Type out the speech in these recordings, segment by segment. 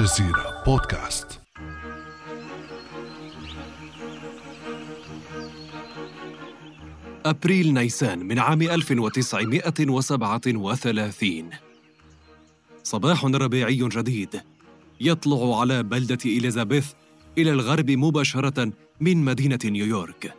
الجزيرة بودكاست. أبريل نيسان من عام 1937 صباح ربيعي جديد. يطلع على بلدة إليزابيث إلى الغرب مباشرة من مدينة نيويورك.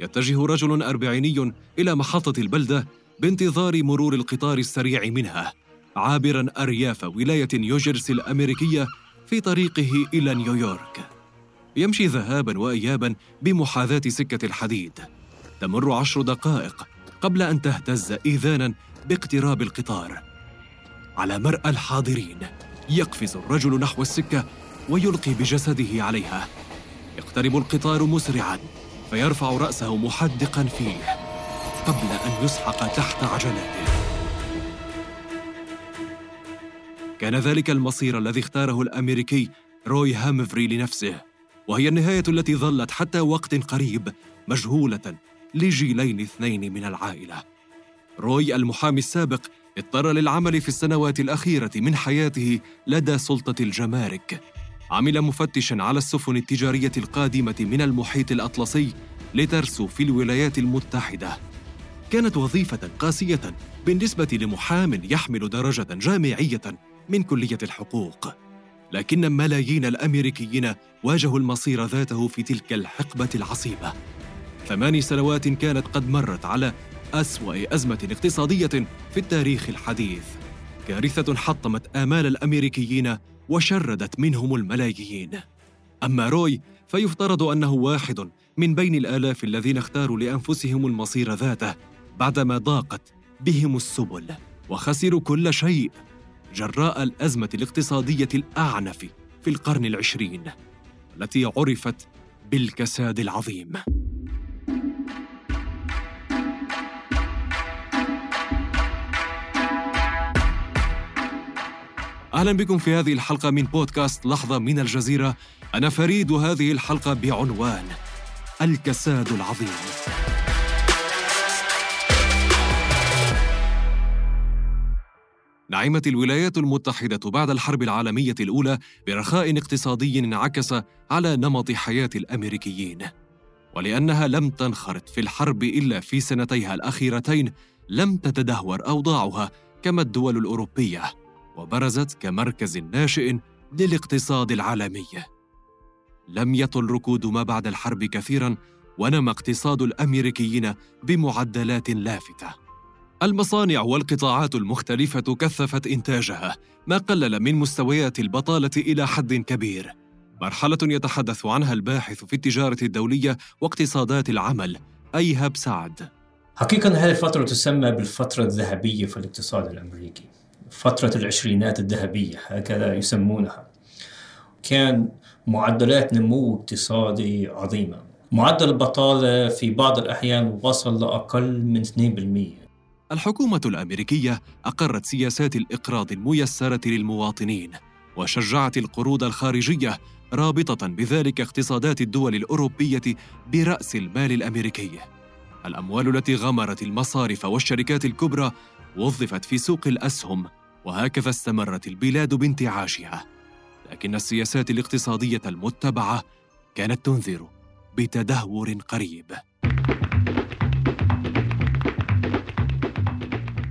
يتجه رجل أربعيني إلى محطة البلدة بانتظار مرور القطار السريع منها. عابرا أرياف ولاية نيوجيرسي الأمريكية في طريقه إلى نيويورك. يمشي ذهابا وإيابا بمحاذاة سكة الحديد. تمر عشر دقائق قبل أن تهتز إذانا باقتراب القطار. على مرأى الحاضرين يقفز الرجل نحو السكة ويلقي بجسده عليها. يقترب القطار مسرعا فيرفع رأسه محدقا فيه قبل أن يسحق تحت عجلاته. كان ذلك المصير الذي اختاره الأمريكي روي هامفري لنفسه وهي النهاية التي ظلت حتى وقت قريب مجهولة لجيلين اثنين من العائلة. روي المحامي السابق اضطر للعمل في السنوات الأخيرة من حياته لدى سلطة الجمارك. عمل مفتشا على السفن التجارية القادمة من المحيط الأطلسي لترسو في الولايات المتحدة. كانت وظيفة قاسية بالنسبة لمحام يحمل درجة جامعية من كلية الحقوق. لكن ملايين الأمريكيين واجهوا المصير ذاته في تلك الحقبة العصيبة. ثماني سنوات كانت قد مرت على أسوأ أزمة اقتصادية في التاريخ الحديث. كارثة حطمت آمال الأمريكيين وشردت منهم الملايين. أما روي فيفترض أنه واحد من بين الآلاف الذين اختاروا لأنفسهم المصير ذاته بعدما ضاقت بهم السبل وخسروا كل شيء. جراء الأزمة الاقتصادية الأعنف في القرن العشرين التي عرفت بالكساد العظيم. أهلا بكم في هذه الحلقة من بودكاست لحظة من الجزيرة. أنا فريد وهذه الحلقة بعنوان الكساد العظيم. نعمت الولايات المتحدة بعد الحرب العالمية الأولى برخاء اقتصادي انعكس على نمط حياة الأمريكيين. ولأنها لم تنخرط في الحرب إلا في سنتيها الأخيرتين، لم تتدهور أوضاعها كما الدول الأوروبية، وبرزت كمركز ناشئ للاقتصاد العالمي. لم يطل ركود ما بعد الحرب كثيرا، ونمى اقتصاد الأمريكيين بمعدلات لافتة. المصانع والقطاعات المختلفة كثفت إنتاجها، ما قلل من مستويات البطالة إلى حد كبير. مرحلة يتحدث عنها الباحث في التجارة الدولية واقتصادات العمل أيهب سعد. حقيقة هذه الفترة تسمى بالفترة الذهبية في الاقتصاد الأمريكي. فترة العشرينات الذهبية هكذا يسمونها. كان معدلات نمو اقتصادي عظيمة. معدل البطالة في بعض الأحيان وصل لأقل من 2%. الحكومة الأمريكية أقرت سياسات الإقراض الميسرة للمواطنين وشجعت القروض الخارجية رابطة بذلك اقتصادات الدول الأوروبية برأس المال الأمريكي. الأموال التي غمرت المصارف والشركات الكبرى وظفت في سوق الأسهم وهكذا استمرت البلاد بانتعاشها. لكن السياسات الاقتصادية المتبعة كانت تنذر بتدهور قريب.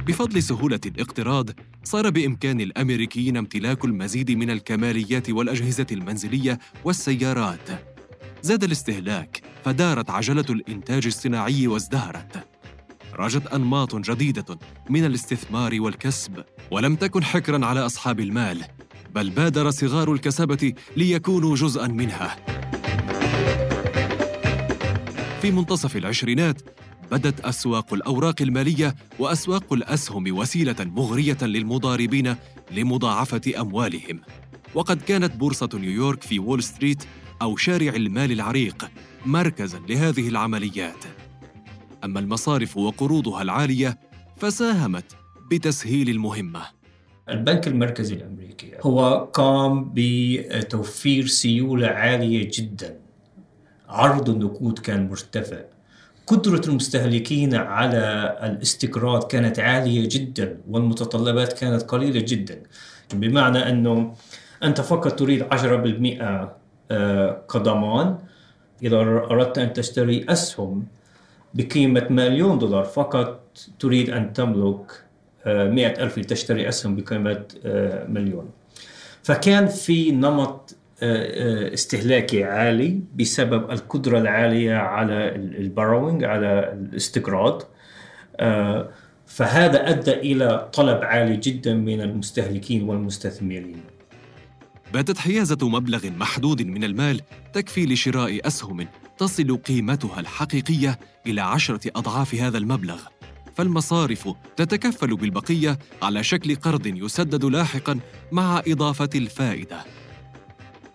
بفضل سهولة الاقتراض، صار بإمكان الأمريكيين امتلاك المزيد من الكماليات والأجهزة المنزلية والسيارات. زاد الاستهلاك، فدارت عجلة الإنتاج الصناعي وازدهرت. رجت أنماط جديدة من الاستثمار والكسب، ولم تكن حكرا على أصحاب المال، بل بادر صغار الكسبة ليكونوا جزءا منها. في منتصف العشرينات بدت أسواق الأوراق المالية وأسواق الأسهم وسيلة مغرية للمضاربين لمضاعفة أموالهم. وقد كانت بورصة نيويورك في وول ستريت أو شارع المال العريق مركزا لهذه العمليات. أما المصارف وقروضها العالية فساهمت بتسهيل المهمة. البنك المركزي الأمريكي هو قام بتوفير سيولة عالية جدا. عرض النقود كان مرتفع. قدرة المستهلكين على الاستقراض كانت عالية جدا والمتطلبات كانت قليلة جدا. بمعنى أنه أنت فقط تريد 10% آه، كضمان إذا أردت أن تشتري أسهم بقيمة مليون دولار فقط تريد أن تملك آه، مئة ألف لتشتري أسهم بقيمة آه، مليون. فكان في نمط استهلاكي عالي بسبب القدرة العالية على البروينج على الاستقراض. فهذا أدى إلى طلب عالي جدا من المستهلكين والمستثمرين. باتت حيازة مبلغ محدود من المال تكفي لشراء أسهم تصل قيمتها الحقيقية إلى عشرة أضعاف هذا المبلغ. فالمصارف تتكفل بالبقية على شكل قرض يسدد لاحقاً مع إضافة الفائدة.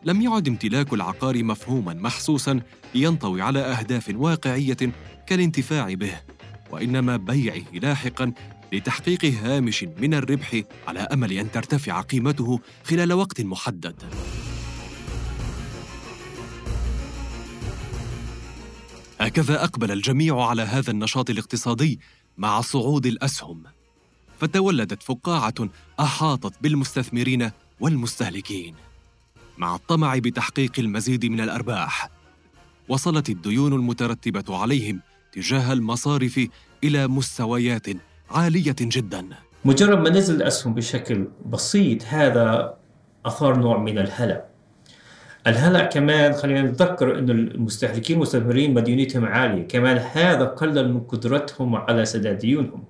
لم يعد امتلاك العقار مفهوما محسوسا ينطوي على أهداف واقعية كالانتفاع به وإنما بيعه لاحقا لتحقيق هامش من الربح على أمل أن ترتفع قيمته خلال وقت محدد. هكذا أقبل الجميع على هذا النشاط الاقتصادي مع صعود الأسهم فتولدت فقاعة أحاطت بالمستثمرين والمستهلكين. مع الطمع بتحقيق المزيد من الأرباح. وصلت الديون المترتبة عليهم تجاه المصارف إلى مستويات عالية جدا. مجرد ما نزل الاسهم بشكل بسيط هذا أثار نوع من الهلع. الهلع كمان خلينا نتذكر انه المستهلكين المستثمرين مديونيتهم عالية. كمان هذا قلل من قدرتهم على سداد ديونهم.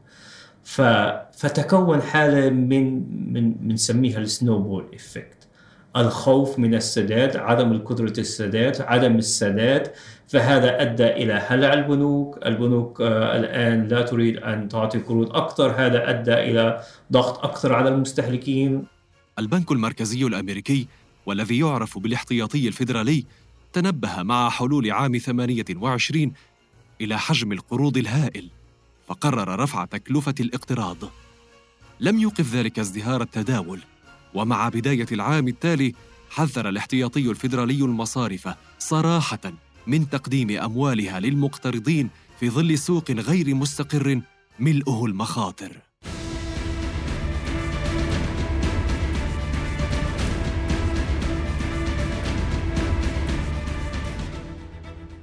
فتكون حالة من من بنسميها ال snowball effect الخوف من السداد عدم القدرة السداد عدم السداد. فهذا أدى إلى هلع البنوك. البنوك آه الآن لا تريد أن تعطي قروض أكثر. هذا أدى إلى ضغط أكثر على المستهلكين. البنك المركزي الأمريكي والذي يعرف بالاحتياطي الفيدرالي تنبه مع حلول عام 28 إلى حجم القروض الهائل فقرر رفع تكلفة الاقتراض. لم يوقف ذلك ازدهار التداول. ومع بداية العام التالي حذر الاحتياطي الفيدرالي المصارف صراحة من تقديم أموالها للمقترضين في ظل سوق غير مستقر ملؤه المخاطر.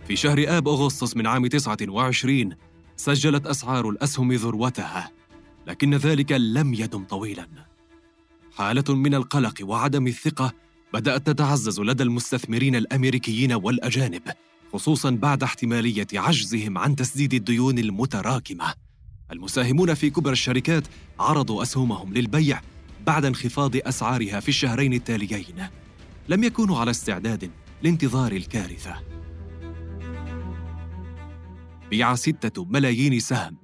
في شهر آب أغسطس من عام 29 سجلت أسعار الأسهم ذروتها، لكن ذلك لم يدم طويلاً. حالة من القلق وعدم الثقة بدأت تتعزز لدى المستثمرين الأمريكيين والأجانب خصوصا بعد احتمالية عجزهم عن تسديد الديون المتراكمة. المساهمون في كبرى الشركات عرضوا أسهمهم للبيع بعد انخفاض أسعارها في الشهرين التاليين. لم يكونوا على استعداد لانتظار الكارثة. بيع ستة ملايين سهم.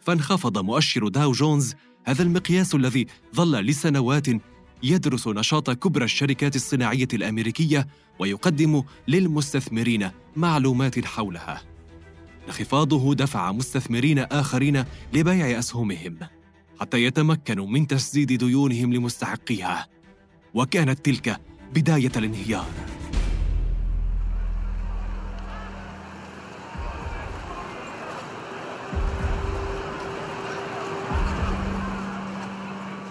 فانخفض مؤشر داو جونز هذا المقياس الذي ظل لسنوات يدرس نشاط كبرى الشركات الصناعية الأمريكية ويقدم للمستثمرين معلومات حولها. انخفاضه دفع مستثمرين آخرين لبيع أسهمهم حتى يتمكنوا من تسديد ديونهم لمستحقيها وكانت تلك بداية الانهيار.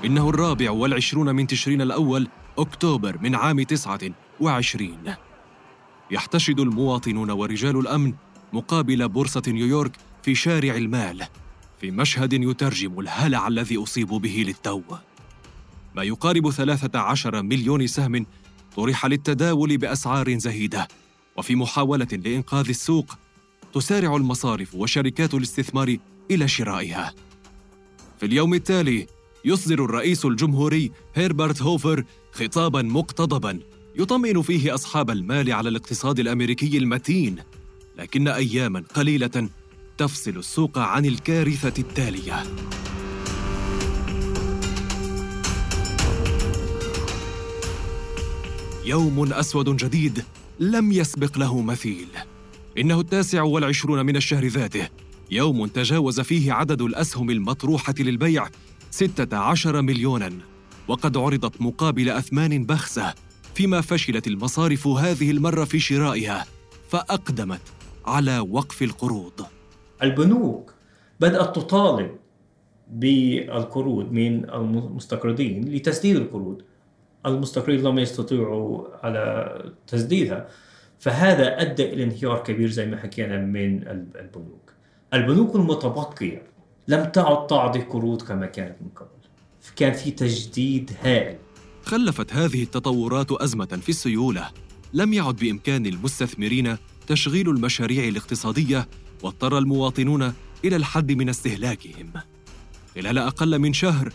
إنه الرابع والعشرون من تشرين الأول أكتوبر من عام تسعة وعشرين. يحتشد المواطنون ورجال الأمن مقابل بورصة نيويورك في شارع المال في مشهد يترجم الهلع الذي أصيبوا به للتو. ما يقارب ثلاثة عشر مليون سهم طرح للتداول بأسعار زهيدة وفي محاولة لإنقاذ السوق تسارع المصارف وشركات الاستثمار إلى شرائها. في اليوم التالي يصدر الرئيس الجمهوري هيربرت هوفر خطابا مقتضبا يطمئن فيه أصحاب المال على الاقتصاد الأمريكي المتين لكن اياما قليلة تفصل السوق عن الكارثة التالية. يوم أسود جديد لم يسبق له مثيل. إنه التاسع والعشرون من الشهر ذاته يوم تجاوز فيه عدد الأسهم المطروحة للبيع ستة عشر مليوناً. وقد عرضت مقابل أثمان بخسة فيما فشلت المصارف هذه المرة في شرائها فأقدمت على وقف القروض. البنوك بدأت تطالب بالقروض من المستقرضين لتسديد القروض. المستقرين لم يستطيعوا على تسديدها فهذا أدى إلى انهيار كبير زي ما حكينا من البنوك. البنوك المتبقية لم تعد تعطي قروض كما كانت من قبل. كان في تجديد هائل. خلفت هذه التطورات أزمة في السيولة. لم يعد بإمكان المستثمرين تشغيل المشاريع الاقتصادية واضطر المواطنون إلى الحد من استهلاكهم. خلال أقل من شهر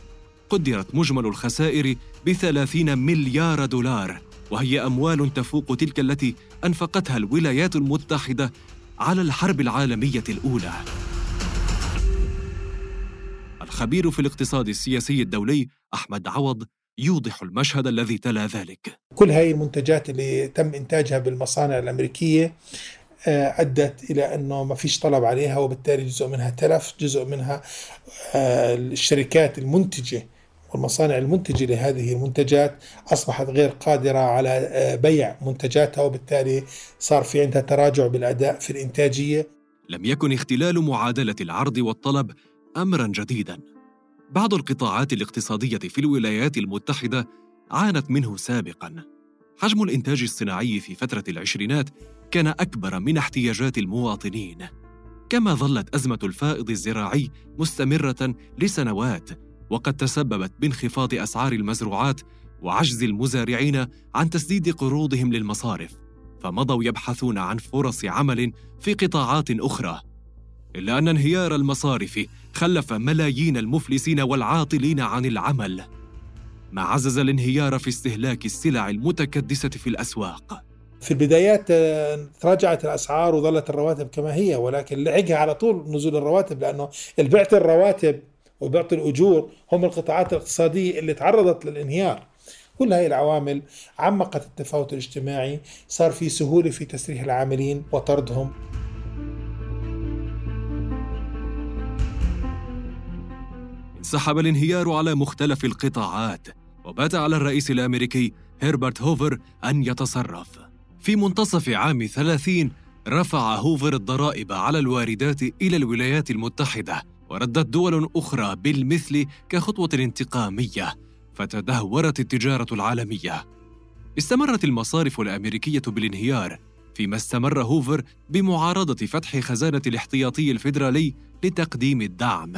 قدرت مجمل الخسائر بثلاثين مليار دولار وهي أموال تفوق تلك التي أنفقتها الولايات المتحدة على الحرب العالمية الأولى. الخبير في الاقتصاد السياسي الدولي أحمد عوض يوضح المشهد الذي تلا ذلك. كل هذه المنتجات اللي تم إنتاجها بالمصانع الأمريكية آه، أدت إلى أنه ما فيش طلب عليها وبالتالي جزء منها تلف جزء منها آه، الشركات المنتجة والمصانع المنتجة لهذه المنتجات أصبحت غير قادرة على آه، بيع منتجاتها وبالتالي صار في عندها تراجع بالأداء في الإنتاجية. لم يكن اختلال معادلة العرض والطلب أمرا جديدا. بعض القطاعات الاقتصادية في الولايات المتحدة عانت منه سابقا. حجم الإنتاج الصناعي في فترة العشرينات كان أكبر من احتياجات المواطنين. كما ظلت أزمة الفائض الزراعي مستمرة لسنوات وقد تسببت بانخفاض أسعار المزروعات وعجز المزارعين عن تسديد قروضهم للمصارف فمضوا يبحثون عن فرص عمل في قطاعات أخرى. إلا أن انهيار المصارف خلف ملايين المفلسين والعاطلين عن العمل. ما عزز الانهيار في استهلاك السلع المتكدسة في الأسواق. في البدايات آه، تراجعت الأسعار وظلت الرواتب كما هي ولكن لعقها على طول نزول الرواتب لأنه بيعطي الرواتب وبيعطي الأجور هم القطاعات الاقتصادية اللي تعرضت للانهيار. كل هذه العوامل عمقت التفاوت الاجتماعي صار في سهولة في تسريح العاملين وطردهم. انسحب الانهيار على مختلف القطاعات وبات على الرئيس الأمريكي هيربرت هوفر أن يتصرف. في منتصف عام 30 رفع هوفر الضرائب على الواردات إلى الولايات المتحدة وردت دول أخرى بالمثل كخطوة انتقامية فتدهورت التجارة العالمية. استمرت المصارف الأمريكية بالانهيار فيما استمر هوفر بمعارضة فتح خزانة الاحتياطي الفيدرالي لتقديم الدعم.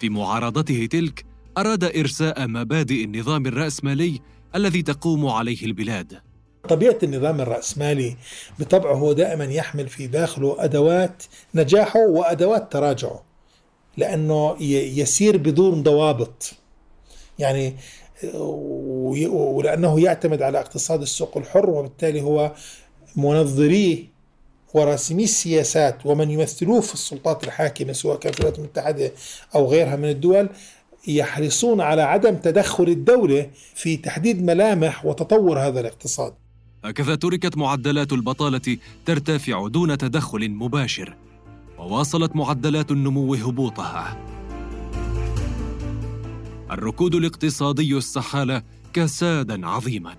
في معارضته تلك أراد إرساء مبادئ النظام الرأسمالي الذي تقوم عليه البلاد. طبيعة النظام الرأسمالي بطبعه هو دائما يحمل في داخله أدوات نجاحه وأدوات تراجعه لأنه يسير بدون ضوابط. يعني ولأنه يعتمد على اقتصاد السوق الحر وبالتالي هو منظريه وراسمي السياسات ومن يمثلوه في السلطات الحاكمة سواء كان في الولايات المتحدة أو غيرها من الدول يحرصون على عدم تدخل الدولة في تحديد ملامح وتطور هذا الاقتصاد. هكذا تركت معدلات البطالة ترتفع دون تدخل مباشر. وواصلت معدلات النمو هبوطها. الركود الاقتصادي استحال كسادا عظيما.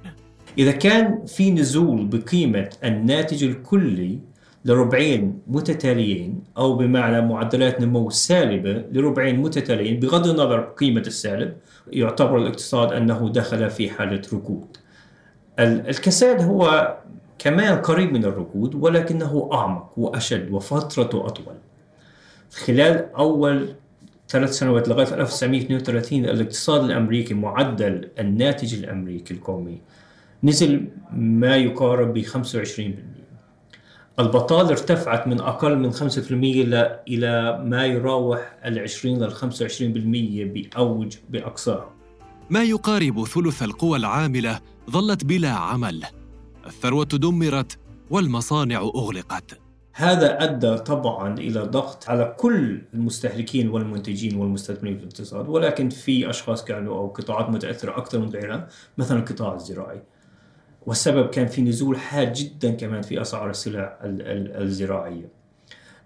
إذا كان في نزول بقيمة الناتج الكلي لربعين متتاليين أو بمعنى معدلات نمو سالبة لربعين متتاليين بغض النظر قيمة السالب يعتبر الاقتصاد أنه دخل في حالة ركود. الكساد هو كمان قريب من الركود ولكنه أعمق وأشد وفترته أطول. خلال أول ثلاث سنوات لغاية 1932 الاقتصاد الأمريكي معدل الناتج الأمريكي القومي نزل ما يقارب ب 25% البطالة ارتفعت من أقل من 5% إلى ما يراوح ال 20 لل 25% بأوج بأقصاها ما يقارب ثلث القوى العاملة ظلت بلا عمل. الثروة دمرت والمصانع أغلقت. هذا أدى طبعا إلى ضغط على كل المستهلكين والمنتجين والمستثمرين في الاقتصاد ولكن في أشخاص كانوا أو قطاعات متأثرة أكثر من غيرها مثلا القطاع الزراعي. والسبب كان في نزول حاد جدا كمان في أسعار السلع الزراعية.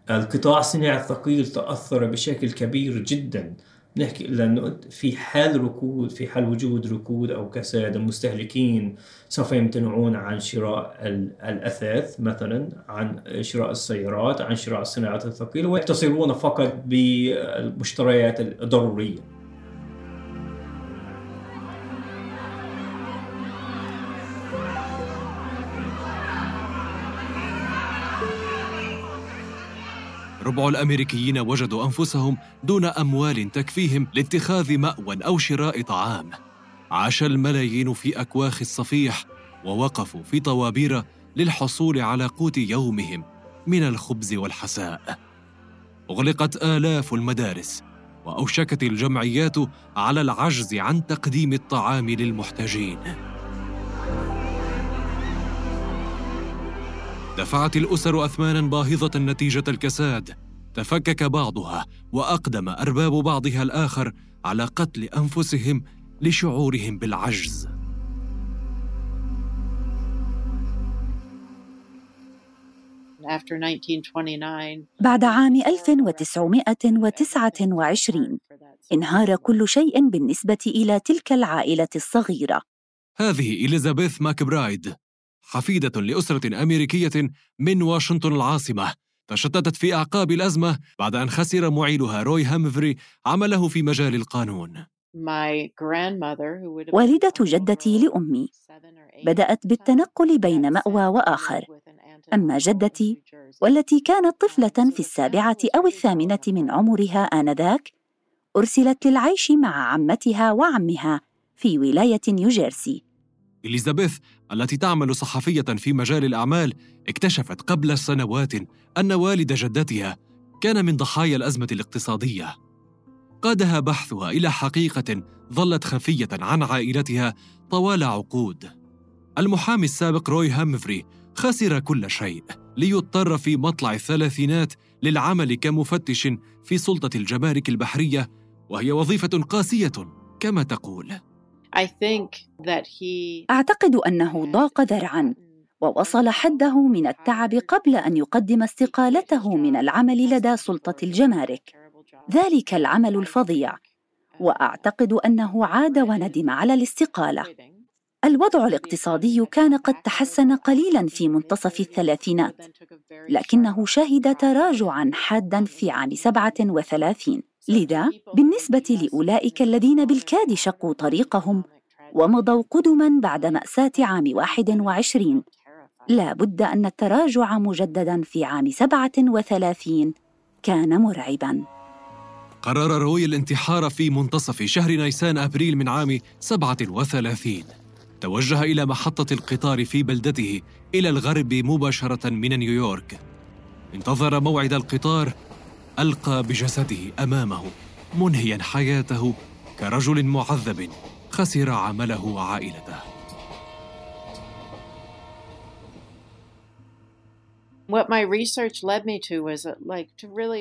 القطاع الصناعي الثقيل تأثر بشكل كبير جدا. نحكي لأنه في حال ركود في حال وجود ركود أو كساد المستهلكين سوف يمتنعون عن شراء الأثاث مثلا عن شراء السيارات عن شراء الصناعات الثقيلة ويقتصرون فقط بالمشتريات الضرورية. ربع الأمريكيين وجدوا أنفسهم دون أموال تكفيهم لاتخاذ مأوى أو شراء طعام. عاش الملايين في أكواخ الصفيح ووقفوا في طوابير للحصول على قوت يومهم من الخبز والحساء. أغلقت آلاف المدارس وأوشكت الجمعيات على العجز عن تقديم الطعام للمحتاجين. دفعت الأسر أثمانا باهظة نتيجة الكساد. تفكك بعضها وأقدم أرباب بعضها الآخر على قتل أنفسهم لشعورهم بالعجز. بعد عام 1929 انهار كل شيء بالنسبة إلى تلك العائلة الصغيرة. هذه إليزابيث ماكبرايد. حفيدة لأسرة أمريكية من واشنطن العاصمة. تشتتت في أعقاب الأزمة بعد أن خسر معيلها روي هامفري عمله في مجال القانون. والدة جدتي لأمي بدأت بالتنقل بين مأوى وآخر. أما جدتي والتي كانت طفلة في السابعة أو الثامنة من عمرها آنذاك أرسلت للعيش مع عمتها وعمها في ولاية نيوجيرسي. إليزابيث التي تعمل صحفية في مجال الأعمال اكتشفت قبل سنوات أن والد جدتها كان من ضحايا الأزمة الاقتصادية. قادها بحثها إلى حقيقة ظلت خفية عن عائلتها طوال عقود. المحامي السابق روي هامفري خسر كل شيء ليضطر في مطلع الثلاثينات للعمل كمفتش في سلطة الجمارك البحرية وهي وظيفة قاسية كما تقول. أعتقد أنه ضاق ذرعاً ووصل حده من التعب قبل أن يقدم استقالته من العمل لدى سلطة الجمارك. ذلك العمل الفظيع. وأعتقد أنه عاد وندم على الاستقالة. الوضع الاقتصادي كان قد تحسن قليلا في منتصف الثلاثينات لكنه شهد تراجعا حادا في عام 37 لذا بالنسبة لأولئك الذين بالكاد شقوا طريقهم ومضوا قدما بعد مأساة عام 21 لا بد أن التراجع مجددا في عام 37 كان مرعبا. قرر روي الانتحار في منتصف شهر نيسان أبريل من عام 37 توجه إلى محطة القطار في بلدته إلى الغرب مباشرة من نيويورك. انتظر موعد القطار ألقى بجسده أمامه منهيا حياته كرجل معذب خسر عمله وعائلته.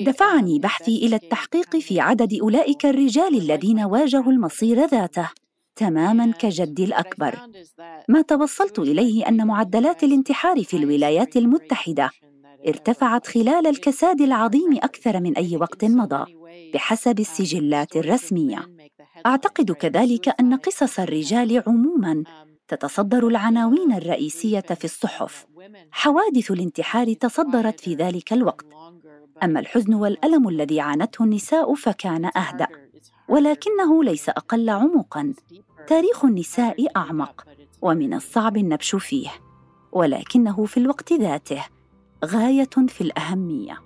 دفعني بحثي إلى التحقيق في عدد أولئك الرجال الذين واجهوا المصير ذاته تماما كجدي الأكبر. ما توصلت إليه أن معدلات الانتحار في الولايات المتحدة ارتفعت خلال الكساد العظيم أكثر من أي وقت مضى بحسب السجلات الرسمية. أعتقد كذلك أن قصص الرجال عموما تتصدر العناوين الرئيسية في الصحف. حوادث الانتحار تصدرت في ذلك الوقت. أما الحزن والألم الذي عانته النساء فكان أهدأ. ولكنه ليس أقل عمقا. تاريخ النساء أعمق. ومن الصعب النبش فيه. ولكنه في الوقت ذاته غاية في الأهمية.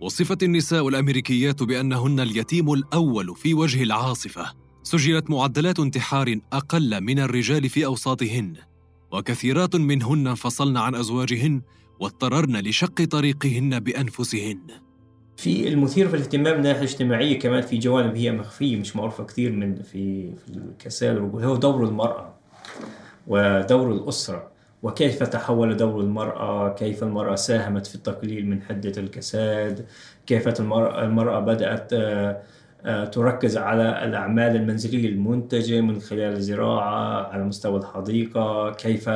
وصفت النساء الأمريكيات بأنهن اليتيم الأول في وجه العاصفة سجلت معدلات انتحار أقل من الرجال في أوساطهن وكثيرات منهن انفصلن عن أزواجهن واضطررن لشق طريقهن بأنفسهن. في المثير في الاهتمام من الناحية الاجتماعية كمان في جوانب هي مخفية مش معروفة كثير من في في الكساد هو دور المرأة ودور الأسرة. وكيف تحول دور المرأة؟ كيف المرأة ساهمت في التقليل من حدة الكساد؟ كيف المرأة, بدأت آه، آه، تركز على الأعمال المنزلية المنتجة من خلال الزراعة على مستوى الحديقة؟ كيف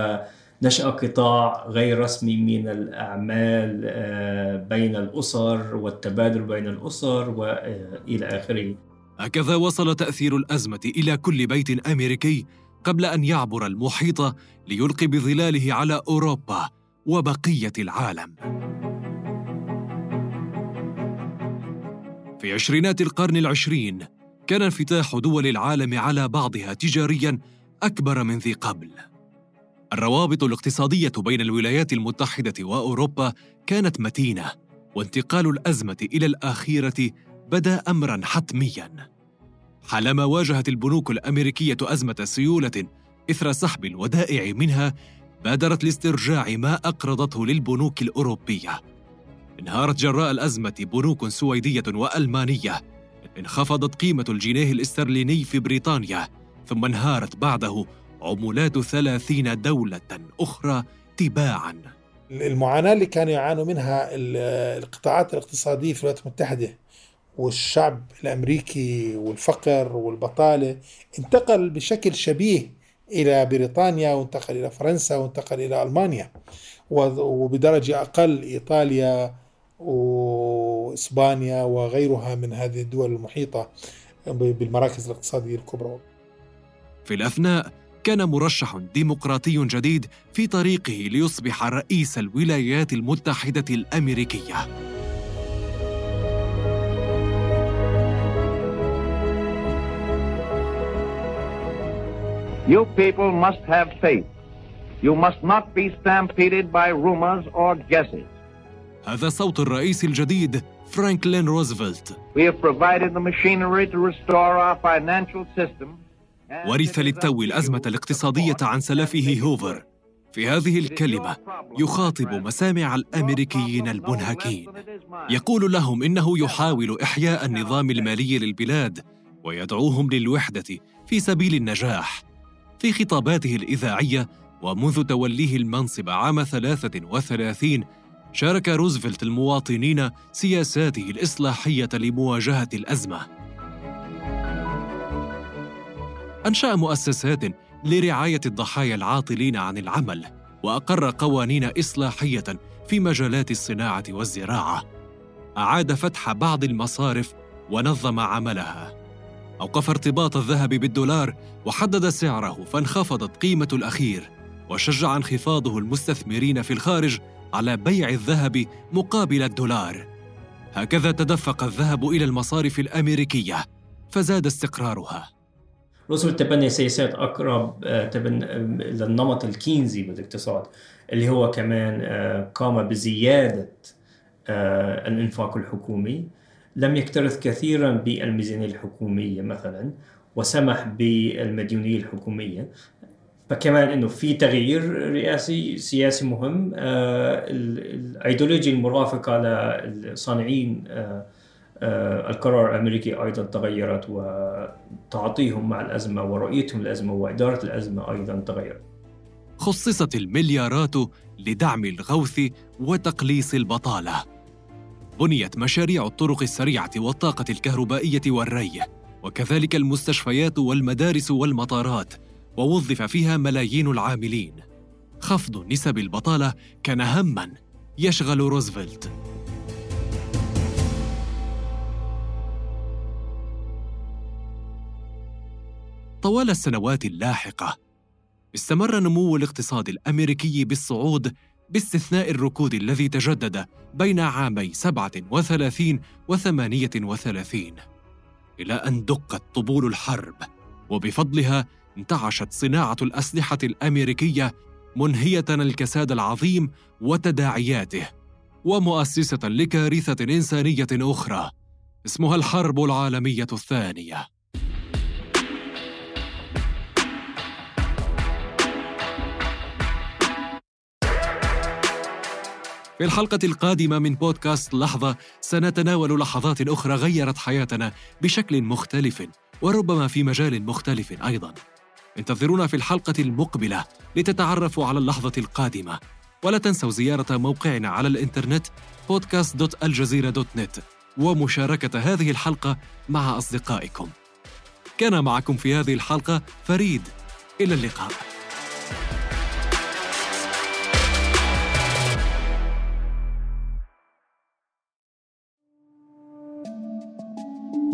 نشأ قطاع غير رسمي من الأعمال آه، بين الأسر والتبادل بين الأسر وإلى آخره؟ هكذا وصل تأثير الأزمة إلى كل بيت أمريكي قبل أن يعبر المحيط ليلقي بظلاله على أوروبا وبقية العالم. في عشرينات القرن العشرين كان انفتاح دول العالم على بعضها تجاريا أكبر من ذي قبل. الروابط الاقتصادية بين الولايات المتحدة وأوروبا كانت متينة، وانتقال الأزمة إلى الأخيرة بدا أمرا حتميا. حالما واجهت البنوك الأمريكية أزمة سيولة إثر سحب الودائع منها بادرت لاسترجاع ما أقرضته للبنوك الأوروبية. انهارت جراء الأزمة بنوك سويدية وألمانية. انخفضت قيمة الجنيه الاسترليني في بريطانيا ثم انهارت بعده عملات ثلاثين دولة أخرى تباعاً. المعاناة اللي كانوا يعانوا منها القطاعات الاقتصادية في الولايات المتحدة والشعب الأمريكي والفقر والبطالة انتقل بشكل شبيه إلى بريطانيا وانتقل إلى فرنسا وانتقل إلى ألمانيا وبدرجة أقل إيطاليا وإسبانيا وغيرها من هذه الدول المحيطة بالمراكز الاقتصادية الكبرى. في الأثناء كان مرشح ديمقراطي جديد في طريقه ليصبح رئيس الولايات المتحدة الأمريكية. You people must have faith. You must not be stampeded by rumors or guesses. هذا صوت الرئيس الجديد فرانكلين روزفلت. We have provided the machinery to restore our financial system. ورث للتو الأزمة الاقتصادية عن سلفه هوفر. في هذه الكلمة يخاطب مسامع الأمريكيين المنهكين. يقول لهم إنه يحاول إحياء النظام المالي للبلاد ويدعوهم للوحدة في سبيل النجاح. في خطاباته الإذاعية ومنذ توليه المنصب عام 33 شارك روزفلت المواطنين سياساته الإصلاحية لمواجهة الأزمة. أنشأ مؤسسات لرعاية الضحايا العاطلين عن العمل، وأقر قوانين إصلاحية في مجالات الصناعة والزراعة. أعاد فتح بعض المصارف ونظم عملها. أوقف ارتباط الذهب بالدولار وحدد سعره فانخفضت قيمة الأخير وشجع انخفاضه المستثمرين في الخارج على بيع الذهب مقابل الدولار. هكذا تدفق الذهب إلى المصارف الأمريكية فزاد استقرارها. روزفلت تبني سياسات أقرب آه، آه، للنمط الكينزي بالاقتصاد اللي هو كمان آه، قام بزيادة الإنفاق الحكومي. لم يكترث كثيرا بالميزانية الحكومية مثلا وسمح بالمديونية الحكومية فكمان إنه في تغيير رئاسي سياسي مهم آه الايديولوجيا المرافقة للصانعين آه آه القرار الأمريكي أيضا تغيرت وتعاطيهم مع الأزمة ورؤيتهم الازمه وإدارة الأزمة أيضا تغيرت. خصصت المليارات لدعم الغوث وتقليص البطالة. بنيت مشاريع الطرق السريعة والطاقة الكهربائية والري، وكذلك المستشفيات والمدارس والمطارات، ووظف فيها ملايين العاملين. خفض نسب البطالة كان همًا يشغل روزفلت. طوال السنوات اللاحقة، استمر نمو الاقتصاد الأمريكي بالصعود باستثناء الركود الذي تجدد بين عامي 37 و 38 إلى أن دقت طبول الحرب وبفضلها انتعشت صناعة الأسلحة الأمريكية منهية الكساد العظيم وتداعياته ومؤسسة لكارثة إنسانية أخرى اسمها الحرب العالمية الثانية. في الحلقة القادمة من بودكاست لحظة سنتناول لحظات أخرى غيرت حياتنا بشكل مختلف وربما في مجال مختلف أيضاً. انتظرونا في الحلقة المقبلة لتتعرفوا على اللحظة القادمة. ولا تنسوا زيارة موقعنا على الإنترنت podcast.aljazeera.net ومشاركة هذه الحلقة مع أصدقائكم. كان معكم في هذه الحلقة فريد. إلى اللقاء.